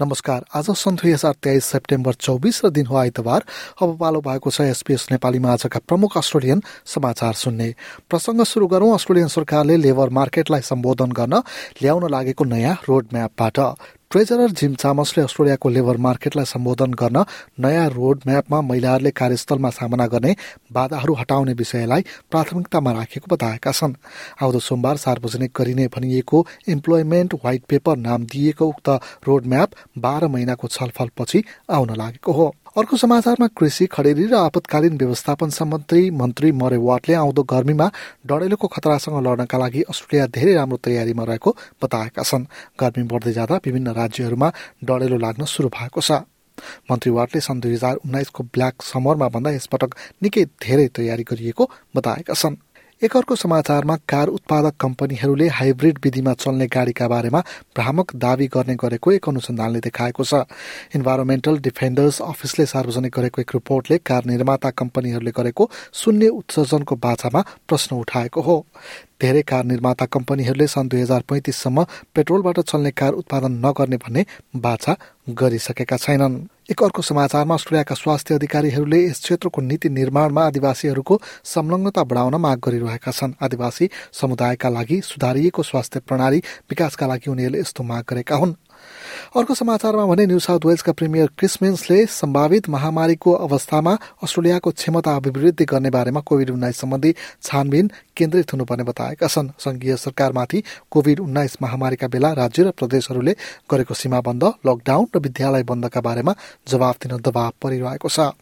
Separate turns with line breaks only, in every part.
नमस्कार। आज सन् दुई हजार तेइस सेप्टेम्बर चौबिस र दिन हो आइतबार। अब पालो भएको छ एसपीएस नेपालीमा आजका प्रमुख अस्ट्रेलियन समाचार सुन्ने। प्रसङ्ग सुरु गरौं। अस्ट्रेलियन सरकारले लेबर मार्केटलाई सम्बोधन गर्न ल्याउन लागेको नयाँ रोड म्यापबाट ट्रेजरर जिम चामसले अस्ट्रेलियाको लेबर मार्केटलाई सम्बोधन गर्न नयाँ रोड म्यापमा महिलाहरूले कार्यस्थलमा सामना गर्ने बाधाहरू हटाउने विषयलाई प्राथमिकतामा राखेको बताएका छन्। आउँदो सोमबार सार्वजनिक गरिने भनिएको इम्प्लोइमेन्ट व्हाइट पेपर नाम दिएको उक्त रोड म्याप बाह्र महिनाको छलफलपछि आउन लागेको हो। अर्को समाचारमा कृषि खडेरी र आपतकालीन व्यवस्थापन सम्बन्धी मन्त्री मरे वाटले आउँदो गर्मीमा डढेलोको खतरासँग लड्नका लागि अस्ट्रेलिया धेरै राम्रो तयारीमा रहेको बताएका छन्। गर्मी बढ्दै जाँदा विभिन्न राज्यहरूमा डढेलो लाग्न शुरू भएको छ। मन्त्री वाटले सन् दुई हजार उन्नाइसको ब्ल्याक समरमा भन्दा यसपटक निकै धेरै तयारी गरिएको बताएका छन्। एक अर्को समाचारमा कार उत्पादक कम्पनीहरूले हाइब्रिड विधिमा चल्ने गाडीका बारेमा भ्रामक दावी गर्ने गरेको एक अनुसन्धानले देखाएको छ। इन्भाइरोमेन्टल डिफेन्डर्स अफिसले सार्वजनिक गरेको एक रिपोर्टले कार निर्माता कम्पनीहरूले गरेको शून्य उत्सर्जनको बाछामा प्रश्न उठाएको हो। धेरै कार निर्माता कम्पनीहरूले सन् दुई हजार पैँतिससम्म पेट्रोलबाट चल्ने कार उत्पादन नगर्ने भन्ने बाछा गरिसकेका छैनन्। एक अर्को समाचारमा अस्ट्रेलियाका स्वास्थ्य अधिकारीहरूले यस क्षेत्रको नीति निर्माणमा आदिवासीहरूको संलग्नता बढाउन माग गरिरहेका छन्। आदिवासी समुदायका लागि सुधारिएको स्वास्थ्य प्रणाली विकासका लागि उनीहरूले यस्तो माग गरेका हुन्। अर्को समाचारमा भने न्यू साउथ वेल्सका प्रिमियर क्रिसमेन्सले सम्भावित महामारीको अवस्थामा अस्ट्रेलियाको क्षमता अभिवृद्धि गर्ने बारेमा कोविड उन्नाइस सम्बन्धी छानबिन केन्द्रित हुनुपर्ने बताएका छन्। संघीय सरकारमाथि कोविड उन्नाइस महामारीका बेला राज्य र प्रदेशहरूले गरेको सीमा बन्द लकडाउन र विद्यालय बन्दका बारेमा जवाब दिन दबाव परिरहेको छ।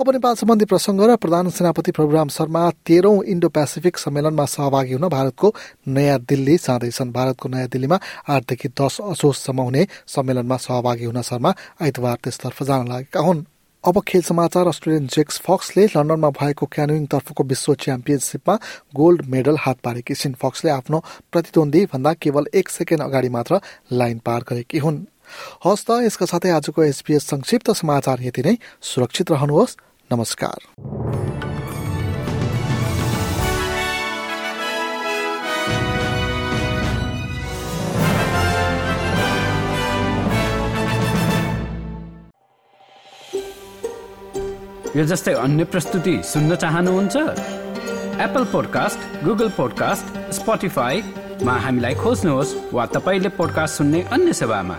अब नेपाल सम्बन्धी प्रसङ्ग र प्रधान सेनापति प्रभुराम शर्मा तेह्रौं इन्डो पेसिफिक सम्मेलनमा सहभागी हुन भारतको नयाँ दिल्ली जाँदैछन् भारतको नयाँ दिल्लीमा आठदेखि दस असोजसम्म हुने सम्मेलनमा सहभागी हुन शर्मा आइतबार त्यसतर्फ जान लागेका हुन्। अब खेल समाचार अस्ट्रेलियन जेक्स फक्सले लन्डनमा भएको क्यानोइङ तर्फको विश्व च्याम्पियनसिपमा गोल्ड मेडल हात पारेकी छिन्। फक्सले आफ्नो प्रतिद्वन्दी भन्दा केवल एक सेकेन्ड अगाडि मात्र लाइन पार गरेकी हुन्। हस् त यसका साथै आजको एसपिएस संक्षिप्त समाचार यति नै। सुरक्षित रहनुहोस्। नमस्कार।
यो जस्तै अन्य प्रस्तुति सुन्न चाहनुहुन्छ? एप्पल पोडकास्ट गुगल पोडकास्ट स्पोटिफाईमा हामीलाई खोज्नुहोस् वा तपाईँले पोडकास्ट सुन्ने अन्य सेवामा।